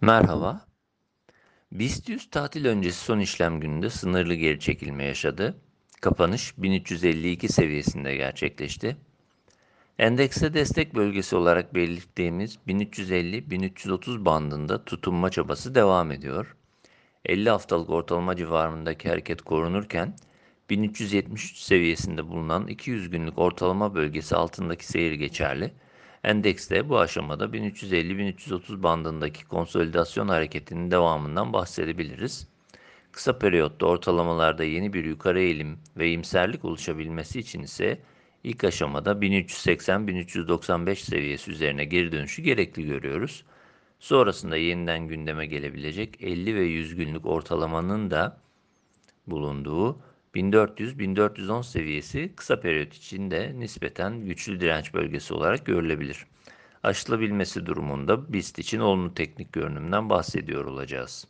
Merhaba. BIST 100 tatil öncesi son işlem gününde sınırlı geri çekilme yaşadı. Kapanış 1352 seviyesinde gerçekleşti. Endekste destek bölgesi olarak belirttiğimiz 1350-1330 bandında tutunma çabası devam ediyor. 50 haftalık ortalama civarındaki hareket korunurken 1373 seviyesinde bulunan 200 günlük ortalama bölgesi altındaki seyir geçerli. Endekste bu aşamada 1350-1330 bandındaki konsolidasyon hareketinin devamından bahsedebiliriz. Kısa periyotta ortalamalarda yeni bir yukarı eğilim ve imserlik oluşabilmesi için ise ilk aşamada 1380-1395 seviyesi üzerine geri dönüşü gerekli görüyoruz. Sonrasında yeniden gündeme gelebilecek 50 ve 100 günlük ortalamanın da bulunduğu 1400-1410 seviyesi kısa periyot için de nispeten güçlü direnç bölgesi olarak görülebilir. Aşılabilmesi durumunda BIST için olumlu teknik görünümden bahsediyor olacağız.